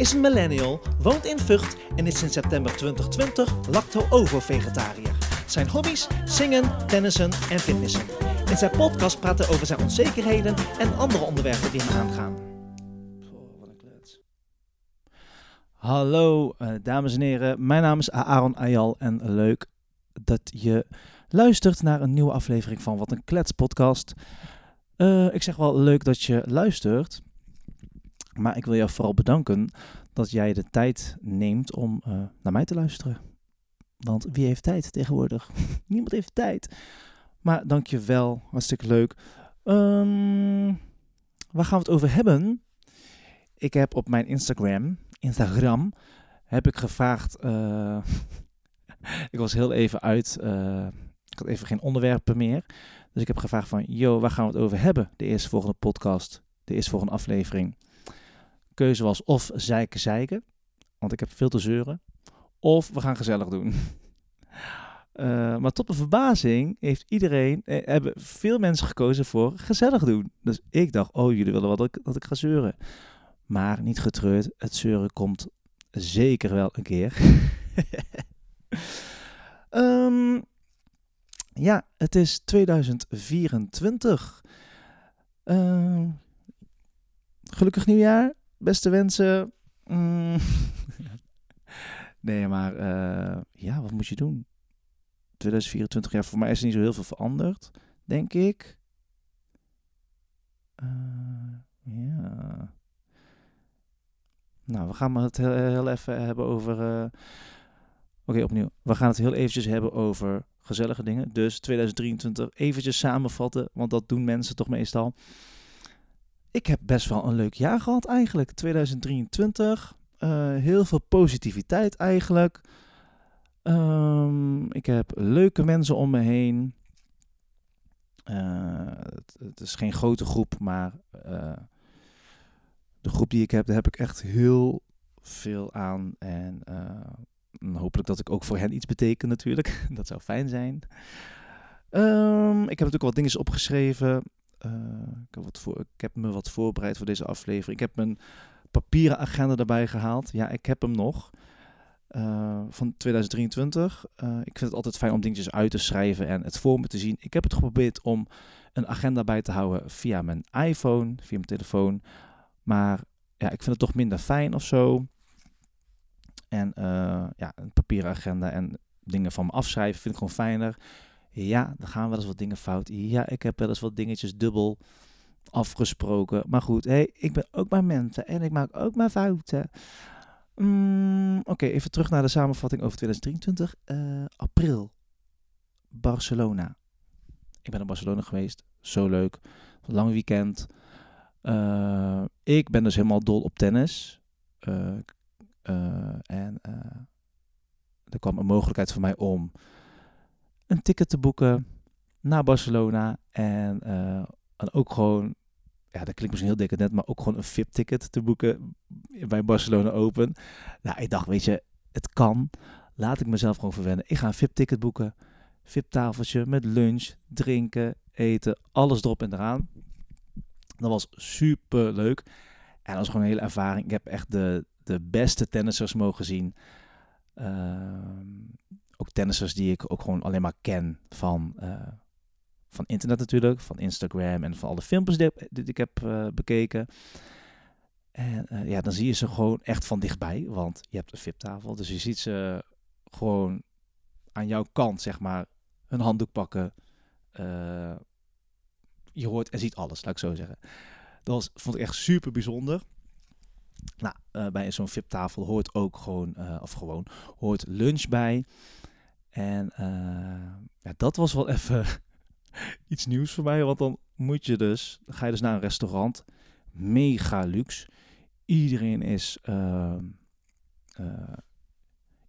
is een millennial, woont in Vught en is sinds september 2020 lacto-ovo-vegetariër. Zijn hobby's? Zingen, tennissen en fitnessen. In zijn podcast praat hij over zijn onzekerheden en andere onderwerpen die hem aangaan. Hallo uh, dames en heren, mijn naam is Aaron Ayal en leuk dat je luistert naar een nieuwe aflevering van Wat een Klets podcast. Uh, ik zeg wel leuk dat je luistert, maar ik wil jou vooral bedanken dat jij de tijd neemt om uh, naar mij te luisteren. Want wie heeft tijd tegenwoordig? Niemand heeft tijd. Maar dank je wel, hartstikke leuk. Um, waar gaan we het over hebben? Ik heb op mijn Instagram, Instagram, heb ik gevraagd. Uh, ik was heel even uit. Uh, ik had even geen onderwerpen meer. Dus ik heb gevraagd van, yo, waar gaan we het over hebben? De eerste volgende podcast, de eerste volgende aflevering. Keuze was of zeiken zeiken, want ik heb veel te zeuren. Of we gaan gezellig doen. Uh, maar tot mijn verbazing heeft iedereen, eh, hebben veel mensen gekozen voor gezellig doen. Dus ik dacht, oh, jullie willen wel dat ik, ik ga zeuren. Maar niet getreurd, het zeuren komt zeker wel een keer. um, ja, het is 2024. Uh, gelukkig nieuwjaar, beste wensen. Mm. nee, maar uh, ja, wat moet je doen? 2024, ja, voor mij is er niet zo heel veel veranderd, denk ik. Uh, ja. Nou, we gaan het heel, even hebben over. Uh, Oké, opnieuw. We gaan het heel eventjes hebben over gezellige dingen. Dus 2023 eventjes samenvatten, want dat doen mensen toch meestal. Ik heb best wel een leuk jaar gehad eigenlijk. 2023. Uh, heel veel positiviteit eigenlijk. Um, ik heb leuke mensen om me heen. Uh, het, is geen grote groep, maar uh, de groep die ik heb, daar heb ik echt heel veel aan. En uh, hopelijk dat ik ook voor hen iets beteken natuurlijk. dat zou fijn zijn. Um, ik heb natuurlijk wat dingen opgeschreven. Ik, heb wat voor, ik heb me wat voorbereid voor deze aflevering. Ik heb mijn papieren agenda erbij gehaald. Ja, ik heb hem nog. Uh, van 2023. Uh, ik vind het altijd fijn om dingetjes uit te schrijven en het voor me te zien. Ik heb het geprobeerd om een agenda bij te houden via mijn iPhone, via mijn telefoon. Maar ja, ik vind het toch minder fijn of zo. En ja, een papieren agenda en dingen van me afschrijven vind ik gewoon fijner. Ja, dan gaan wel eens wat dingen fout. Ja, ik heb wel eens wat dingetjes dubbel afgesproken. Maar goed, hey, ik ben ook maar mensen en ik maak ook maar fouten. Mm, Oké, even terug naar de samenvatting over 2023. Uh, april, Barcelona. Ik ben in Barcelona geweest. Zo leuk. Lang weekend. Uh, ik ben dus helemaal dol op tennis. Uh, en er kwam een mogelijkheid voor mij om een ticket te boeken naar Barcelona. En, en ook gewoon ja, dat klinkt misschien heel decadent, maar ook gewoon een VIP-ticket te boeken bij Barcelona Open. Nou, ik dacht, weet je, het kan. Laat ik mezelf gewoon verwennen. Ik ga een VIP-ticket boeken. VIP-tafeltje met lunch, drinken, eten, alles erop en eraan. Dat was super leuk. En dat was gewoon een hele ervaring. Ik heb echt de, de beste tennissers mogen zien. Uh, ook tennissers die ik ook gewoon alleen maar ken van, uh, van internet natuurlijk, van Instagram en van alle filmpjes die, ik heb uh, bekeken. En uh, ja, dan zie je ze gewoon echt van dichtbij, want je hebt een VIP-tafel, dus je ziet ze gewoon aan jouw kant, zeg maar, hun handdoek pakken. Je hoort en ziet alles, laat ik zo zeggen. Dat vond ik echt super bijzonder. Nou, bij zo'n VIP-tafel hoort ook gewoon, of gewoon, hoort lunch bij. En ja, dat was wel even iets nieuws voor mij. Want dan moet je dus, ga je dus naar een restaurant. Mega luxe. Iedereen is, uh, uh,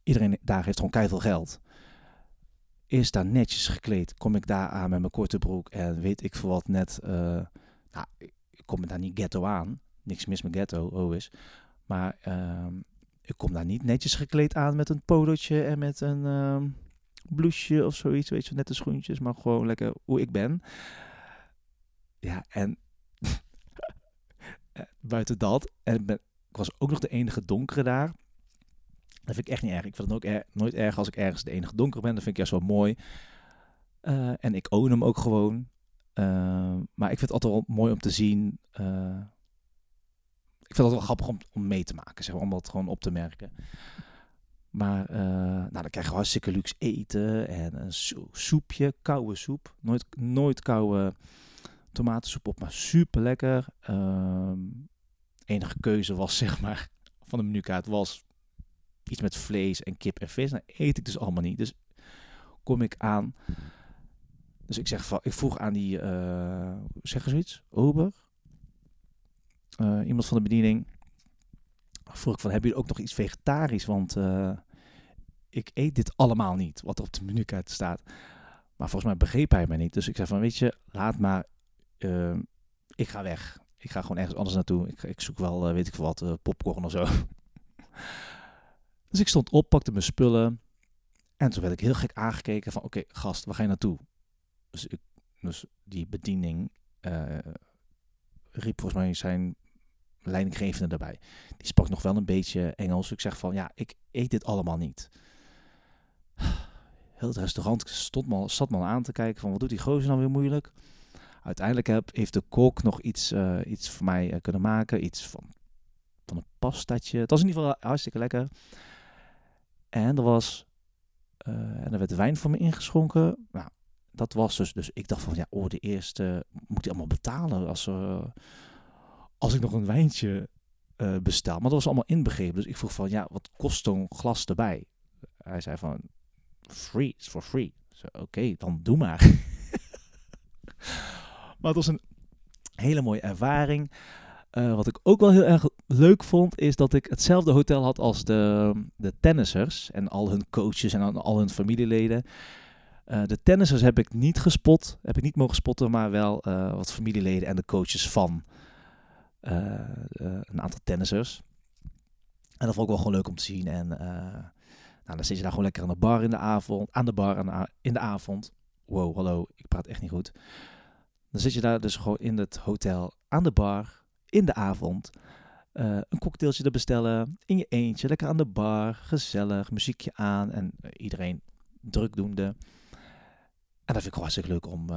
iedereen daar heeft gewoon keihard geld. Is daar netjes gekleed. Kom ik daar aan met mijn korte broek en weet ik veel wat net. Uh, nou, ik kom daar niet ghetto aan. Niks mis met ghetto, oh is. Maar ehm, ik kom daar niet netjes gekleed aan met een polootje en met een ehm, blouseje of zoiets, weet je, nette schoentjes, maar gewoon lekker hoe ik ben. Ja, en buiten dat, en ik was ook nog de enige donkere daar. Dat vind ik echt niet erg. Ik vind het ook nooit erg als ik ergens de enige donker ben. Dat vind ik juist wel mooi. Uh, en ik own hem ook gewoon. Uh, maar ik vind het altijd wel mooi om te zien. Ik vind het wel grappig om, om mee te maken, zeg maar, om dat gewoon op te merken. Maar nou, dan krijg je hartstikke luxe eten en een soepje, koude soep. Nooit, nooit koude tomatensoep op, maar super lekker. Ehm, enige keuze was, zeg maar, van de menukaart was iets met vlees en kip en vis. Nou, eet ik dus allemaal niet. Dus kom ik aan. Dus ik zeg van, ik vroeg aan die, uh, zeg eens iets, Ober, uh, iemand van de bediening. Vroeg ik van, hebben jullie ook nog iets vegetarisch? Want uh, ik eet dit allemaal niet, wat op de menukaart staat. Maar volgens mij begreep hij mij niet. Dus ik zei van, weet je, laat maar, ik ga weg. Ik ga gewoon ergens anders naartoe. Ik, ik zoek wel, weet ik veel wat, popcorn of zo. Dus ik stond op, pakte mijn spullen. En toen werd ik heel gek aangekeken van, oké, gast, waar ga je naartoe? Dus, dus die bediening riep volgens mij zijn leidinggevende erbij. Die sprak nog wel een beetje Engels. Ik zeg van, ja, ik eet dit allemaal niet. Heel het restaurant stond me, zat me aan te kijken van, wat doet die gozer nou weer moeilijk? Uiteindelijk heb, heeft de kok nog iets, uh, iets voor mij uh, kunnen maken. Iets van, van een pastatje. Het was in ieder geval hartstikke lekker. En er was, uh, en er werd wijn voor me ingeschonken. Nou, dat was dus, dus ik dacht van, ja, oh, de eerste moet hij allemaal betalen als, uh, als ik nog een wijntje uh, bestel. Maar dat was allemaal inbegrepen. Dus ik vroeg van, ja, wat kost zo'n glas erbij? Hij zei van, free, is for free. Oké, dan doe maar. maar het was een hele mooie ervaring. Uh, wat ik ook wel heel erg leuk vond, is dat ik hetzelfde hotel had als de, de tennissers en al hun coaches en al hun familieleden. Uh, de tennissers heb ik niet gespot, heb ik niet mogen spotten, maar wel wat familieleden en de coaches van een aantal tennissers. En dat vond ik wel gewoon leuk om te zien. En nou, dan zit je daar gewoon lekker aan de bar in de avond, aan de bar in de avond. Wow, hallo, ik praat echt niet goed. Dan zit je daar dus gewoon in het hotel aan de bar in de avond. Een cocktailtje te bestellen, in je eentje, lekker aan de bar, gezellig, muziekje aan en uh, iedereen drukdoende. En dat vind ik gewoon hartstikke leuk om,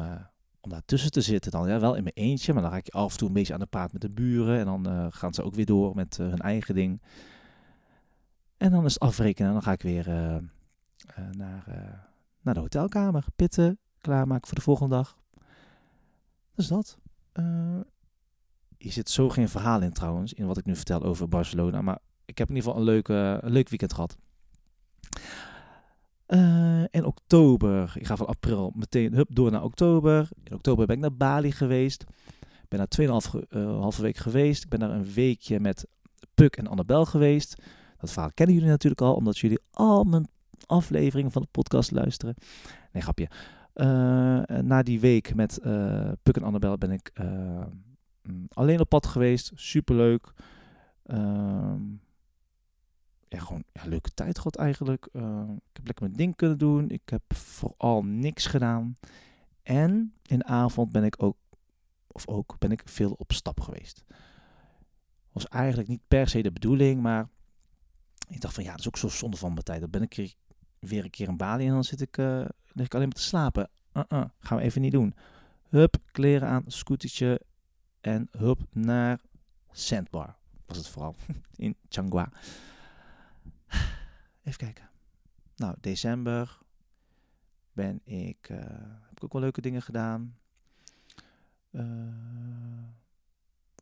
om daartussen te zitten. Dan ja, wel in mijn eentje, maar dan raak je af en toe een beetje aan de praat met de buren. En dan gaan ze ook weer door met hun eigen ding. En dan is het afrekenen en dan ga ik weer naar, naar de hotelkamer. Pitten, klaarmaken voor de volgende dag. Dus dat hier zit zo geen verhaal in trouwens, in wat ik nu vertel over Barcelona. Maar ik heb in ieder geval een, leuke, een leuk weekend gehad. Uh, in oktober, ik ga van april meteen hup, door naar oktober. In oktober ben ik naar Bali geweest. Ik ben daar 2,5 uh, halve week geweest. Ik ben daar een weekje met Puk en Annabel geweest. Dat verhaal kennen jullie natuurlijk al, omdat jullie al mijn afleveringen van de podcast luisteren. Nee, grapje. Uh, na die week met Puk en Annabel ben ik Mm, alleen op pad geweest, superleuk. Uh, gewoon ja, leuke tijd gehad eigenlijk. Uh, ik heb lekker mijn ding kunnen doen. Ik heb vooral niks gedaan. En in de avond ben ik ook, of ook, ben ik veel op stap geweest. Was eigenlijk niet per se de bedoeling, maar ik dacht van ja, dat is ook zo zonde van mijn tijd. Dan ben ik weer een keer in Bali en dan zit ik, uh, ik alleen maar te slapen. Uh -uh, gaan we even niet doen. Hup, kleren aan, scootertje, en hup naar Sandbar. Was het vooral in Changhua. Even kijken. Nou, december ben ik, uh, heb ik ook wel leuke dingen gedaan. Uh,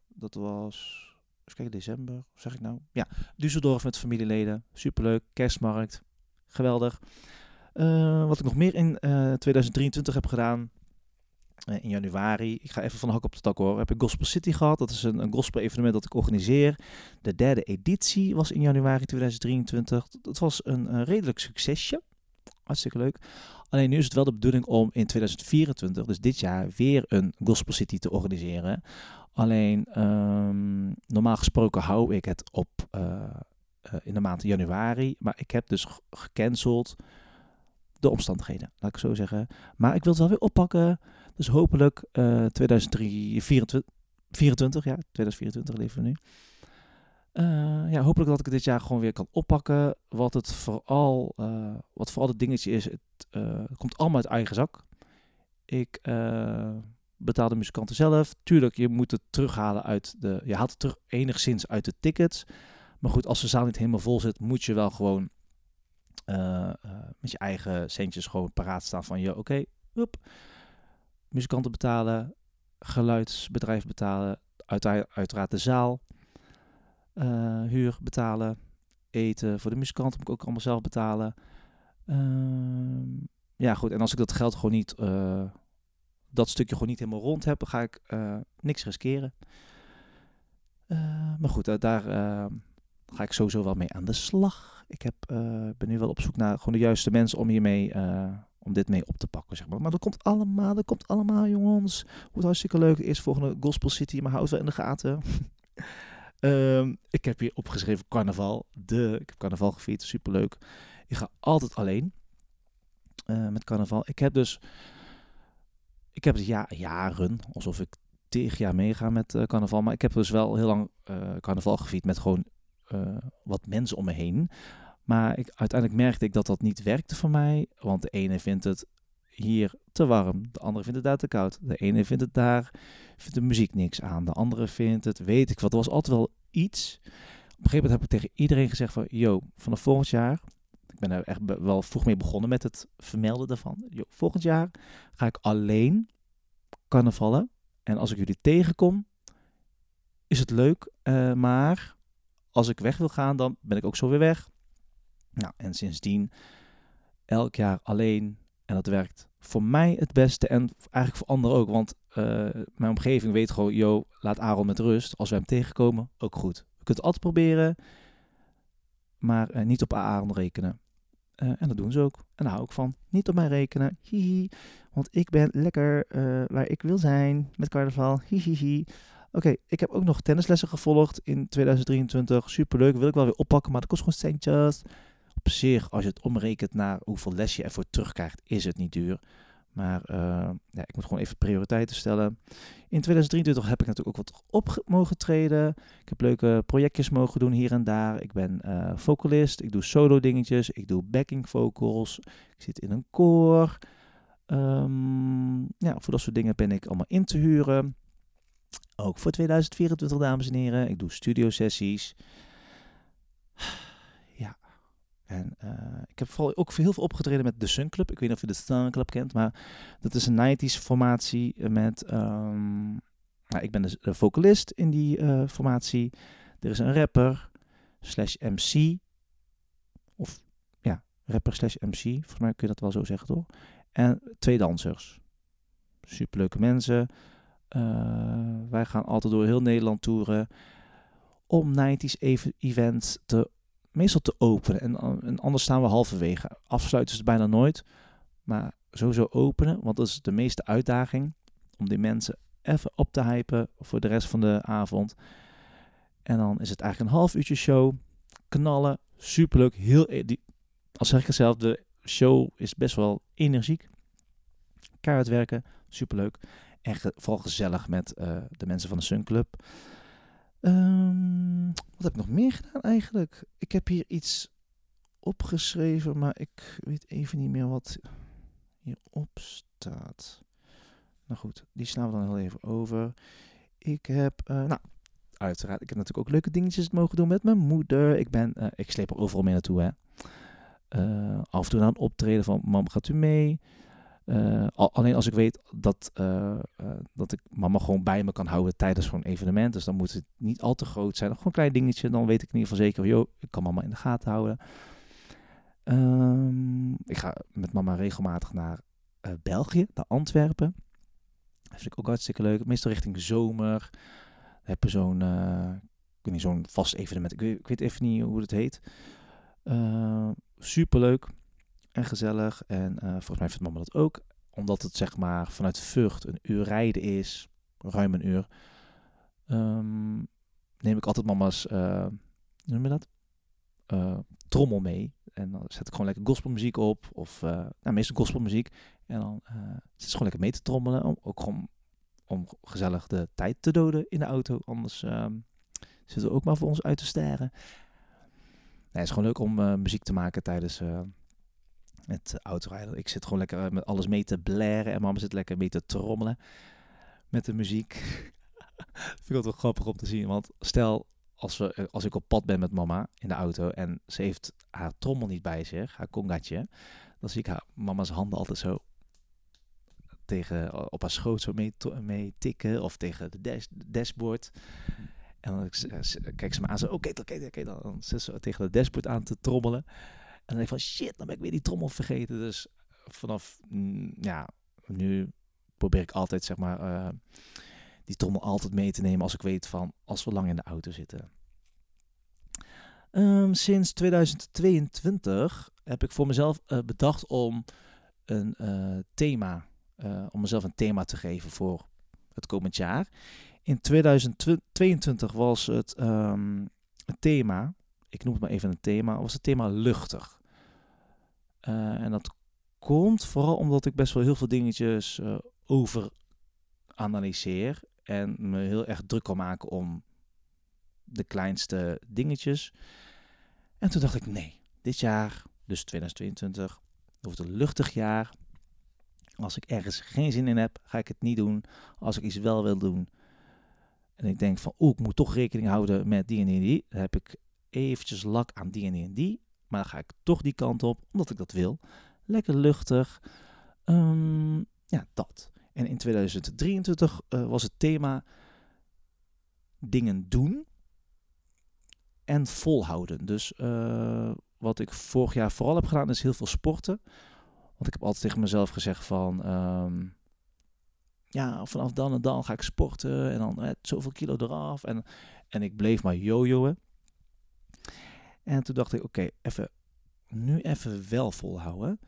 dat was, even kijken, december, zeg ik nou? Ja, Düsseldorf met familieleden, superleuk, kerstmarkt, geweldig. Uh, wat ik nog meer in 2023 heb gedaan, in januari. Ik ga even van de hak op de tak hoor. Heb ik Gospel City gehad. Dat is een, een gospel evenement dat ik organiseer. De derde editie was in januari 2023. Dat was een, een redelijk succesje. Hartstikke leuk. Alleen nu is het wel de bedoeling om in 2024, dus dit jaar, weer een Gospel City te organiseren. Alleen um, normaal gesproken hou ik het op uh, uh, in de maand januari. Maar ik heb dus gecanceld de omstandigheden, laat ik zo zeggen. Maar ik wil het wel weer oppakken. Dus hopelijk uh, 2024, 24, ja, 2024 leven we nu. Uh, ja, hopelijk dat ik het dit jaar gewoon weer kan oppakken. Wat het vooral, uh, wat vooral het dingetje is, het komt allemaal uit eigen zak. Ik betaal de muzikanten zelf. Tuurlijk, je moet het terughalen uit de, je haalt het terug enigszins uit de tickets. Maar goed, als de zaal niet helemaal vol zit, moet je wel gewoon met je eigen centjes gewoon paraat staan van, je oké, okay, muzikanten betalen, geluidsbedrijf betalen, uiteraard de zaal uh, huur betalen. Eten voor de muzikant moet ik ook allemaal zelf betalen. Uh, ja, goed. En als ik dat geld gewoon niet, uh, dat stukje gewoon niet helemaal rond heb, ga ik uh, niks riskeren. maar goed, daar ga ik sowieso wel mee aan de slag. Ik heb, ben nu wel op zoek naar gewoon de juiste mensen om hiermee, om dit mee op te pakken, zeg maar. Maar dat komt allemaal, dat komt allemaal, jongens. Wordt hartstikke leuk. Eerst volgende Gospel City, maar houd wel in de gaten. Um, ik heb hier opgeschreven carnaval. De, ik heb carnaval gevierd, superleuk. Ik ga altijd alleen uh, met carnaval. Ik heb dus, ik heb het ja, jaren, alsof ik tegen jaar meega met uh, carnaval. Maar ik heb dus wel heel lang uh, carnaval gevierd met gewoon wat mensen om me heen. Maar ik, uiteindelijk merkte ik dat dat niet werkte voor mij. Want de ene vindt het hier te warm. De andere vindt het daar te koud. De ene vindt het daar, vindt de muziek niks aan. De andere vindt het, weet ik wat. Er was altijd wel iets. Op een gegeven moment heb ik tegen iedereen gezegd van, yo, vanaf volgend jaar, ik ben er echt wel vroeg mee begonnen met het vermelden daarvan. Yo, volgend jaar ga ik alleen carnavallen. En als ik jullie tegenkom, is het leuk. Uh, maar als ik weg wil gaan, dan ben ik ook zo weer weg. Nou, en sindsdien elk jaar alleen en dat werkt voor mij het beste en eigenlijk voor anderen ook. Want uh, mijn omgeving weet gewoon, yo, laat Aaron met rust. Als we hem tegenkomen, ook goed. We kunnen het altijd proberen, maar uh, niet op Aaron rekenen. Uh, en dat doen ze ook. En daar hou ik van. Niet op mij rekenen. Hihi. Want ik ben lekker waar ik wil zijn met carnaval. Hihihi. Oké, ik heb ook nog tennislessen gevolgd in 2023. Superleuk. Wil ik wel weer oppakken, maar dat kost gewoon centjes op zich, als je het omrekent naar hoeveel les je ervoor terugkrijgt, is het niet duur. Maar uh, ja, ik moet gewoon even prioriteiten stellen. In 2023 heb ik natuurlijk ook wat op mogen treden. Ik heb leuke projectjes mogen doen hier en daar. Ik ben uh, vocalist, ik doe solo dingetjes, ik doe backing vocals. Ik zit in een koor. Um, ja, voor dat soort dingen ben ik allemaal in te huren. Ook voor 2024, dames en heren. Ik doe studio sessies. En uh, ik heb vooral ook heel veel opgetreden met de Sun Club. Ik weet niet of je de Sun Club kent, maar dat is een 90s formatie met... Um, nou, ik ben de, de, vocalist in die uh, formatie. Er is een rapper slash MC. Of ja, rapper slash MC. Volgens mij kun je dat wel zo zeggen, toch? En twee dansers. Superleuke mensen. Uh, wij gaan altijd door heel Nederland toeren om 90s events te meestal te openen. En, anders staan we halverwege. Afsluiten ze bijna nooit. Maar sowieso openen, want dat is de meeste uitdaging. Om die mensen even op te hypen voor de rest van de avond. En dan is het eigenlijk een half uurtje show. Knallen, superleuk. Heel, e-, die, als zeg ik het zelf, de show is best wel energiek. Keihard werken, superleuk. En vooral gezellig met uh, de mensen van de Sun Club. Um, wat heb ik nog meer gedaan eigenlijk? Ik heb hier iets opgeschreven, maar ik weet even niet meer wat hierop staat. Nou goed, die slaan we dan heel even over. Ik heb, uh, nou, uiteraard, ik heb natuurlijk ook leuke dingetjes mogen doen met mijn moeder. Ik ben, uh, ik sleep er overal mee naartoe, hè. Uh, af en toe aan optreden van, mam, gaat u mee? Uh, alleen als ik weet dat, uh, uh, dat ik mama gewoon bij me kan houden tijdens zo'n evenement. Dus dan moet het niet al te groot zijn. Gewoon een klein dingetje. Dan weet ik in ieder geval zeker, joh, ik kan mama in de gaten houden. Um, ik ga met mama regelmatig naar België, naar Antwerpen. Dat vind ik ook hartstikke leuk. Meestal richting zomer. Heb je zo'n, ik weet niet, zo'n vast evenement. Ik weet, ik weet, even niet hoe het heet. Super leuk en gezellig. En uh, volgens mij vindt mama dat ook. Omdat het zeg maar vanuit Vught een uur rijden is, ruim een uur, um, neem ik altijd mama's, uh, noem je dat? Uh, trommel mee. En dan zet ik gewoon lekker gospelmuziek op. Of nou, meestal gospelmuziek. En dan zit ze gewoon lekker mee te trommelen. Om, ook gewoon om gezellig de tijd te doden in de auto. Anders um, Zitten we ook maar voor ons uit te staren. Het is gewoon leuk om muziek te maken tijdens het autorijden. Ik zit gewoon lekker met alles mee te blaren en mama zit lekker mee te trommelen met de muziek. Vind ik het wel grappig om te zien, want stel als, we, als ik op pad ben met mama in de auto en ze heeft haar trommel niet bij zich, haar congatje, dan zie ik haar mama's handen altijd zo tegen, op haar schoot zo mee, mee tikken of tegen de dash, dashboard. En dan kijk ze me aan zo, oké, oké, oké. Dan zit ze tegen de dashboard aan te trommelen. En denk ik van, shit, dan ben ik weer die trommel vergeten. Dus vanaf, ja, nu probeer ik altijd, zeg maar, uh, die trommel altijd mee te nemen als ik weet van, als we lang in de auto zitten. Um, sinds 2022 heb ik voor mezelf uh, bedacht om een uh, thema, om mezelf een thema te geven voor het komend jaar. In 2022 was het een thema, ik noem het maar even een thema, was het thema luchtig. Uh, en dat komt vooral omdat ik best wel heel veel dingetjes uh, over analyseer en me heel erg druk kan maken om de kleinste dingetjes. En toen dacht ik, nee, dit jaar, dus 2022, wordt een luchtig jaar. Als ik ergens geen zin in heb, ga ik het niet doen. Als ik iets wel wil doen, en ik denk van, oeh, ik moet toch rekening houden met die en die en die. Dan heb ik eventjes lak aan die en die en die. Maar dan ga ik toch die kant op, omdat ik dat wil. Lekker luchtig. Um, ja, dat. En in 2023 uh, was het thema dingen doen en volhouden. Dus uh, wat ik vorig jaar vooral heb gedaan is heel veel sporten. Want ik heb altijd tegen mezelf gezegd van... Um, ja, vanaf dan en dan ga ik sporten en dan eh, zoveel kilo eraf. En, en ik bleef maar jojoen. En toen dacht ik, oké, even, nu even wel volhouden.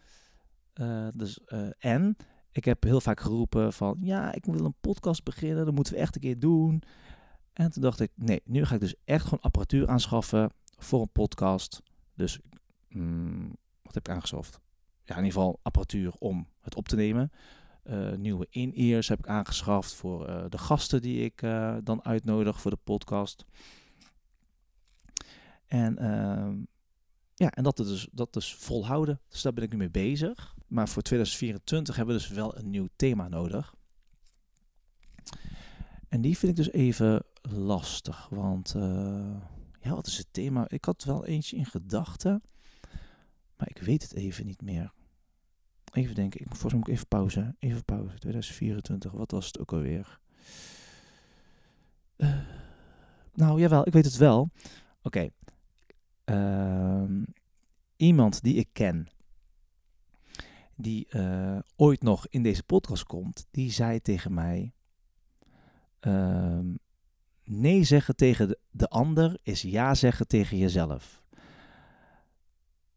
Uh, dus, uh, en ik heb heel vaak geroepen van, ja, ik wil een podcast beginnen, dat moeten we echt een keer doen. En toen dacht ik, nee, nu ga ik dus echt gewoon apparatuur aanschaffen voor een podcast. Dus, mm, wat heb ik aangeschaft? Ja, in ieder geval apparatuur om het op te nemen. Uh, nieuwe in-ears heb ik aangeschaft voor de gasten die ik dan uitnodig voor de podcast. En, ehm, ja, en dat dus, dat dus volhouden. Dus daar ben ik nu mee bezig. Maar voor 2024 hebben we dus wel een nieuw thema nodig. En die vind ik dus even lastig. Want ja, wat is het thema? Ik had wel eentje in gedachten. Maar ik weet het even niet meer. Even denken, ik, volgens mij moet ik even pauze. Even pauze. 2024, wat was het ook alweer? Uh, nou, jawel, ik weet het wel. Oké. Uh, iemand die ik ken, die uh, ooit nog in deze podcast komt, die zei tegen mij: uh, Nee zeggen tegen de, de, ander is ja zeggen tegen jezelf.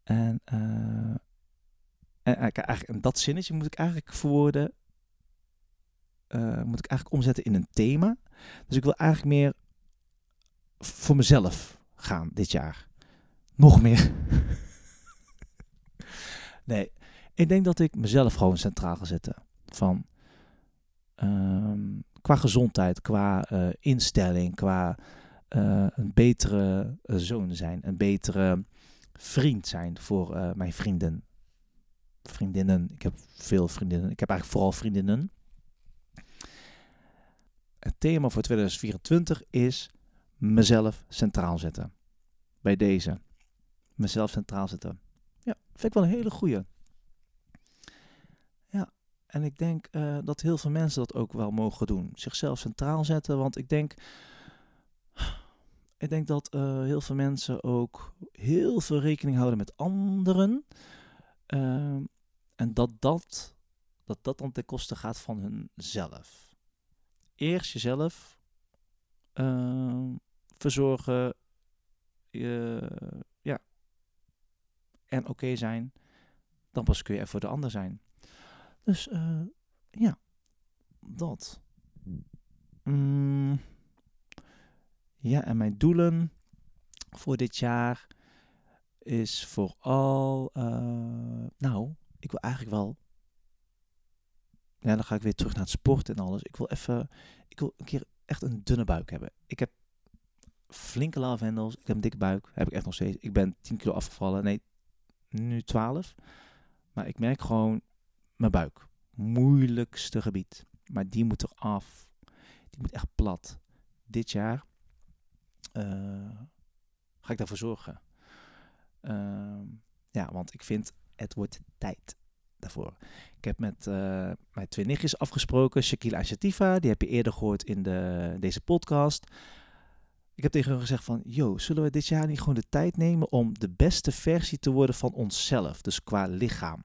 En uh, en eigenlijk, en dat zinnetje moet ik eigenlijk verwoorden, uh, moet ik eigenlijk omzetten in een thema. Dus ik wil eigenlijk meer voor mezelf gaan dit jaar. Nog meer. nee, ik denk dat ik mezelf gewoon centraal ga zetten. Van um, qua gezondheid, qua uh, instelling, qua uh, een betere zoon zijn, een betere vriend zijn voor mijn vrienden vriendinnen. Ik heb veel vriendinnen. Ik heb eigenlijk vooral vriendinnen. Het thema voor 2024 is mezelf centraal zetten. Bij deze. Mezelf centraal zetten. Ja, vind ik wel een hele goeie. Ja, en ik denk uh, dat heel veel mensen dat ook wel mogen doen. Zichzelf centraal zetten, want ik denk... Ik denk dat uh, heel veel mensen ook heel veel rekening houden met anderen. Uh, en dat dat, dat dat dan ten koste gaat van hunzelf. Eerst jezelf uh, verzorgen. Je. En oké zijn. Dan pas kun je er voor de ander zijn. Dus uh, ja, dat. Mm, ja, en mijn doelen voor dit jaar is vooral, uh, nou, ik wil eigenlijk wel. Ja, dan ga ik weer terug naar het sport en alles. Ik wil even. Ik wil een keer echt een dunne buik hebben. Ik heb flinke love handles. Ik heb een dikke buik. Heb ik echt nog steeds. Ik ben 10 kilo afgevallen. Nee, nu 12. Maar ik merk gewoon mijn buik. Moeilijkste gebied. Maar die moet eraf. Die moet echt plat. Dit jaar uh, ga ik daarvoor zorgen. Uh, ja, want ik vind het wordt tijd daarvoor. Ik heb met uh, mijn twee nichtjes afgesproken, Shakila en. Die heb je eerder gehoord in de, deze podcast. Ik heb tegen hen gezegd van, yo, zullen we dit jaar niet gewoon de tijd nemen om de beste versie te worden van onszelf, dus qua lichaam.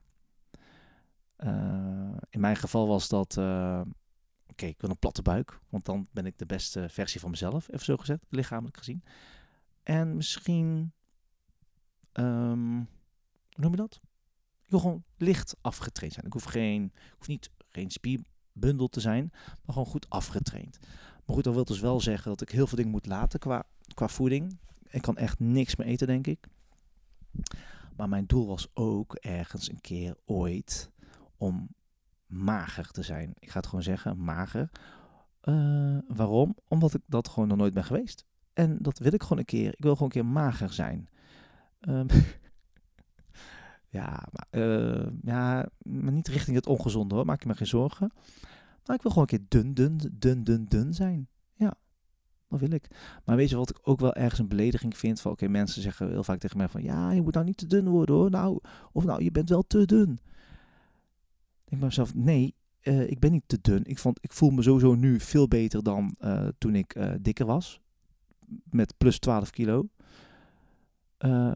Uh, in mijn geval was dat, uh, oké, ik wil een platte buik, want dan ben ik de beste versie van mezelf, even zo gezegd, lichamelijk gezien. En misschien, um, hoe noem je dat? Ik wil gewoon licht afgetraind zijn. Ik hoef, geen, ik hoef niet geen spierbundel te zijn, maar gewoon goed afgetraind. Maar goed, dat wil dus wel zeggen dat ik heel veel dingen moet laten qua, qua voeding. Ik kan echt niks meer eten, denk ik. Maar mijn doel was ook ergens een keer ooit om mager te zijn. Ik ga het gewoon zeggen, mager. Uh, waarom? Omdat ik dat gewoon nog nooit ben geweest. En dat wil ik gewoon een keer. Ik wil gewoon een keer mager zijn. Um, ja, maar, uh, ja, niet richting het ongezonde hoor. Maak je me geen zorgen. Maar ik wil gewoon een keer dun, dun, dun, dun, dun zijn. Ja, dat wil ik. Maar weet je wat ik ook wel ergens een belediging vind? Van oké, mensen zeggen heel vaak tegen mij van... Ja, je moet nou niet te dun worden hoor. Nou, of nou, je bent wel te dun. Ik denk bij mezelf, nee, uh, ik ben niet te dun. Ik, vond, ik voel me sowieso nu veel beter dan uh, toen ik uh, dikker was. Met plus 12 kilo.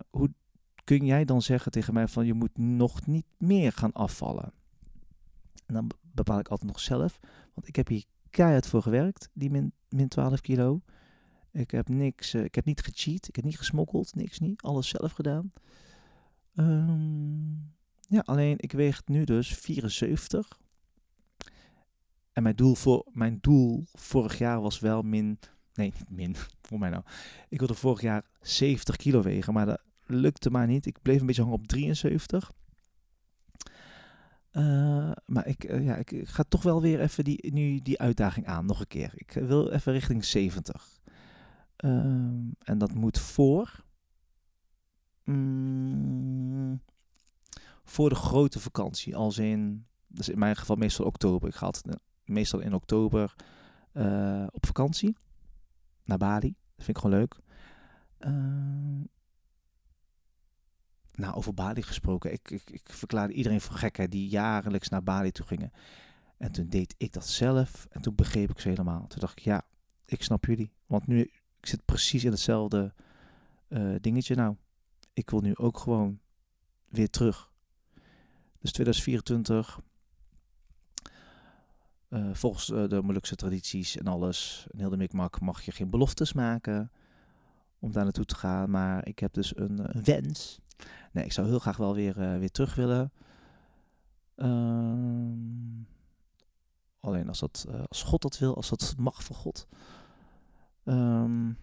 hoe kun jij dan zeggen tegen mij van... Je moet nog niet meer gaan afvallen? En dan bepaal ik altijd nog zelf. Want ik heb hier keihard voor gewerkt, die min, min 12 kilo. Ik heb niks, uh, ik heb niet gecheat, ik heb niet gesmokkeld, niks niet. Alles zelf gedaan. Um, ja, alleen ik weeg nu dus 74. En mijn doel, voor, mijn doel vorig jaar was wel min... Nee, min. Voor mij nou. Ik wilde vorig jaar 70 kilo wegen, maar dat lukte maar niet. Ik bleef een beetje hangen op 73. Uh, maar ik, uh, ja, ik, ga toch wel weer even die, nu die uitdaging aan, nog een keer. Ik wil even richting 70. Uh, en dat moet voor. Mm, voor de grote vakantie. Als in, dus in mijn geval meestal oktober. Ik ga altijd meestal in oktober eh, op vakantie. Naar Bali. Dat vind ik gewoon leuk. Nou, over Bali gesproken. Ik, ik, ik verklaarde iedereen voor gek die jaarlijks naar Bali toe gingen. En toen deed ik dat zelf. En toen begreep ik ze helemaal. Toen dacht ik, ja, ik snap jullie. Want nu, ik zit precies in hetzelfde uh, dingetje nou. Ik wil nu ook gewoon weer terug. Dus 2024. Uh, volgens uh, de Molukse tradities en alles, en heel de mikmak, mag je geen beloftes maken om daar naartoe te gaan. Maar ik heb dus een wens Nee, ik zou heel graag wel weer, uh, weer terug willen. Uh, alleen als, dat, uh, als God dat wil, als dat mag van God. Um,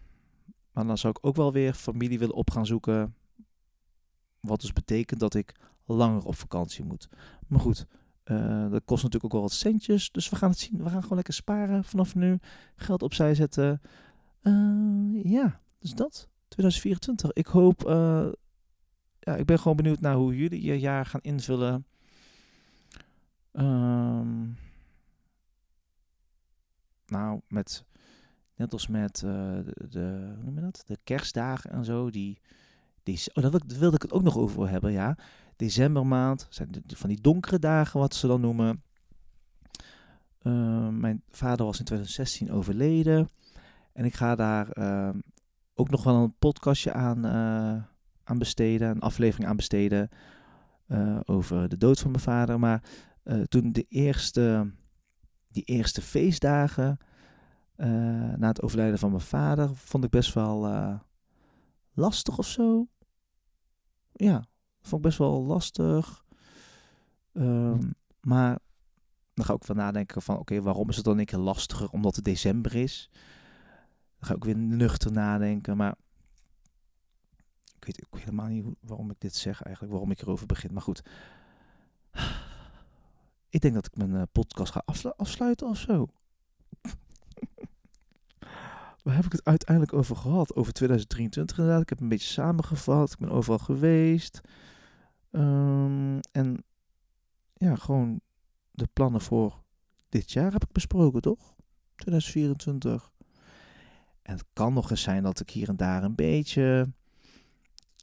maar dan zou ik ook wel weer familie willen op gaan zoeken. Wat dus betekent dat ik langer op vakantie moet. Maar goed, uh, dat kost natuurlijk ook wel wat centjes. Dus we gaan het zien. We gaan gewoon lekker sparen vanaf nu. Geld opzij zetten. Uh, ja, dus dat. 2024. Ik hoop ja, ik ben gewoon benieuwd naar hoe jullie je jaar gaan invullen. Um, nou, met, net als met uh, de, hoe noem je dat? de kerstdagen en zo. Die, die, oh, daar wilde ik het ook nog over hebben, ja. Decembermaand zijn de, van die donkere dagen, wat ze dan noemen. Uh, mijn vader was in 2016 overleden. En ik ga daar uh, ook nog wel een podcastje aan uh, aan besteden, een aflevering aan besteden uh, over de dood van mijn vader. Maar uh, toen de eerste, die eerste feestdagen uh, na het overlijden van mijn vader, vond ik best wel lastig of zo. Ja, vond ik best wel lastig. Um, maar dan ga ik ook van nadenken van, oké, okay, waarom is het dan een keer lastiger omdat het december is? Dan ga ik ook weer nuchter nadenken, maar ik weet ook helemaal niet waarom ik dit zeg eigenlijk, waarom ik erover begin. Maar goed. Ik denk dat ik mijn uh, podcast ga afsluiten of zo. waar heb ik het uiteindelijk over gehad? Over 2023 inderdaad. Ik heb een beetje samengevat. Ik ben overal geweest. Ehm, en ja, gewoon de plannen voor dit jaar heb ik besproken, toch? 2024. En het kan nog eens zijn dat ik hier en daar een beetje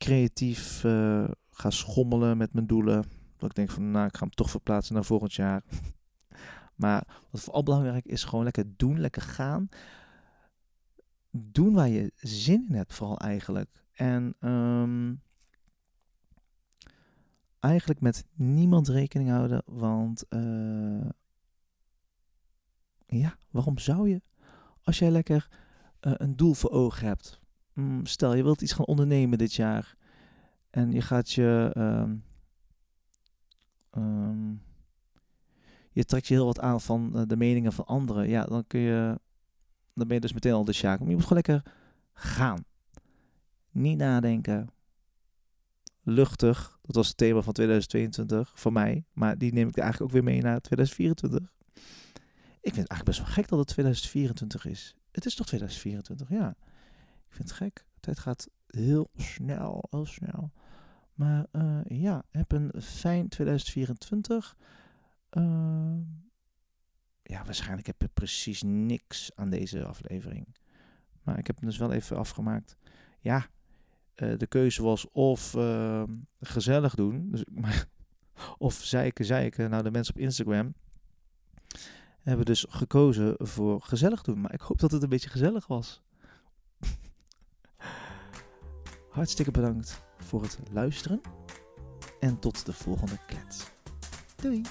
creatief uh, ga schommelen met mijn doelen. Dat ik denk van, nou, ik ga hem toch verplaatsen naar volgend jaar. maar wat vooral belangrijk is, gewoon lekker doen, lekker gaan. Doen waar je zin in hebt, vooral eigenlijk. En um, eigenlijk met niemand rekening houden, want uh, ja, waarom zou je? Als jij lekker uh, een doel voor ogen hebt. Mm, stel, je wilt iets gaan ondernemen dit jaar. En je gaat je. Um, um, je trekt je heel wat aan van uh, de meningen van anderen. Ja, dan kun je. Dan ben je dus meteen al de sjaak. Maar je moet gewoon lekker gaan. Niet nadenken. Luchtig. Dat was het thema van 2022 voor mij. Maar die neem ik eigenlijk ook weer mee naar 2024. Ik vind het eigenlijk best wel gek dat het 2024 is. Het is toch 2024, ja. Ik vind het gek. De tijd gaat heel snel, heel snel. Maar uh, ja, heb een fijn 2024. Uh, ja, waarschijnlijk heb je precies niks aan deze aflevering. Maar ik heb hem dus wel even afgemaakt. Ja, uh, de keuze was of gezellig doen. Dus, of zeiken, zeiken. Nou, de mensen op Instagram hebben dus gekozen voor gezellig doen. Maar ik hoop dat het een beetje gezellig was. Hartstikke bedankt voor het luisteren. En tot de volgende klets. Doei!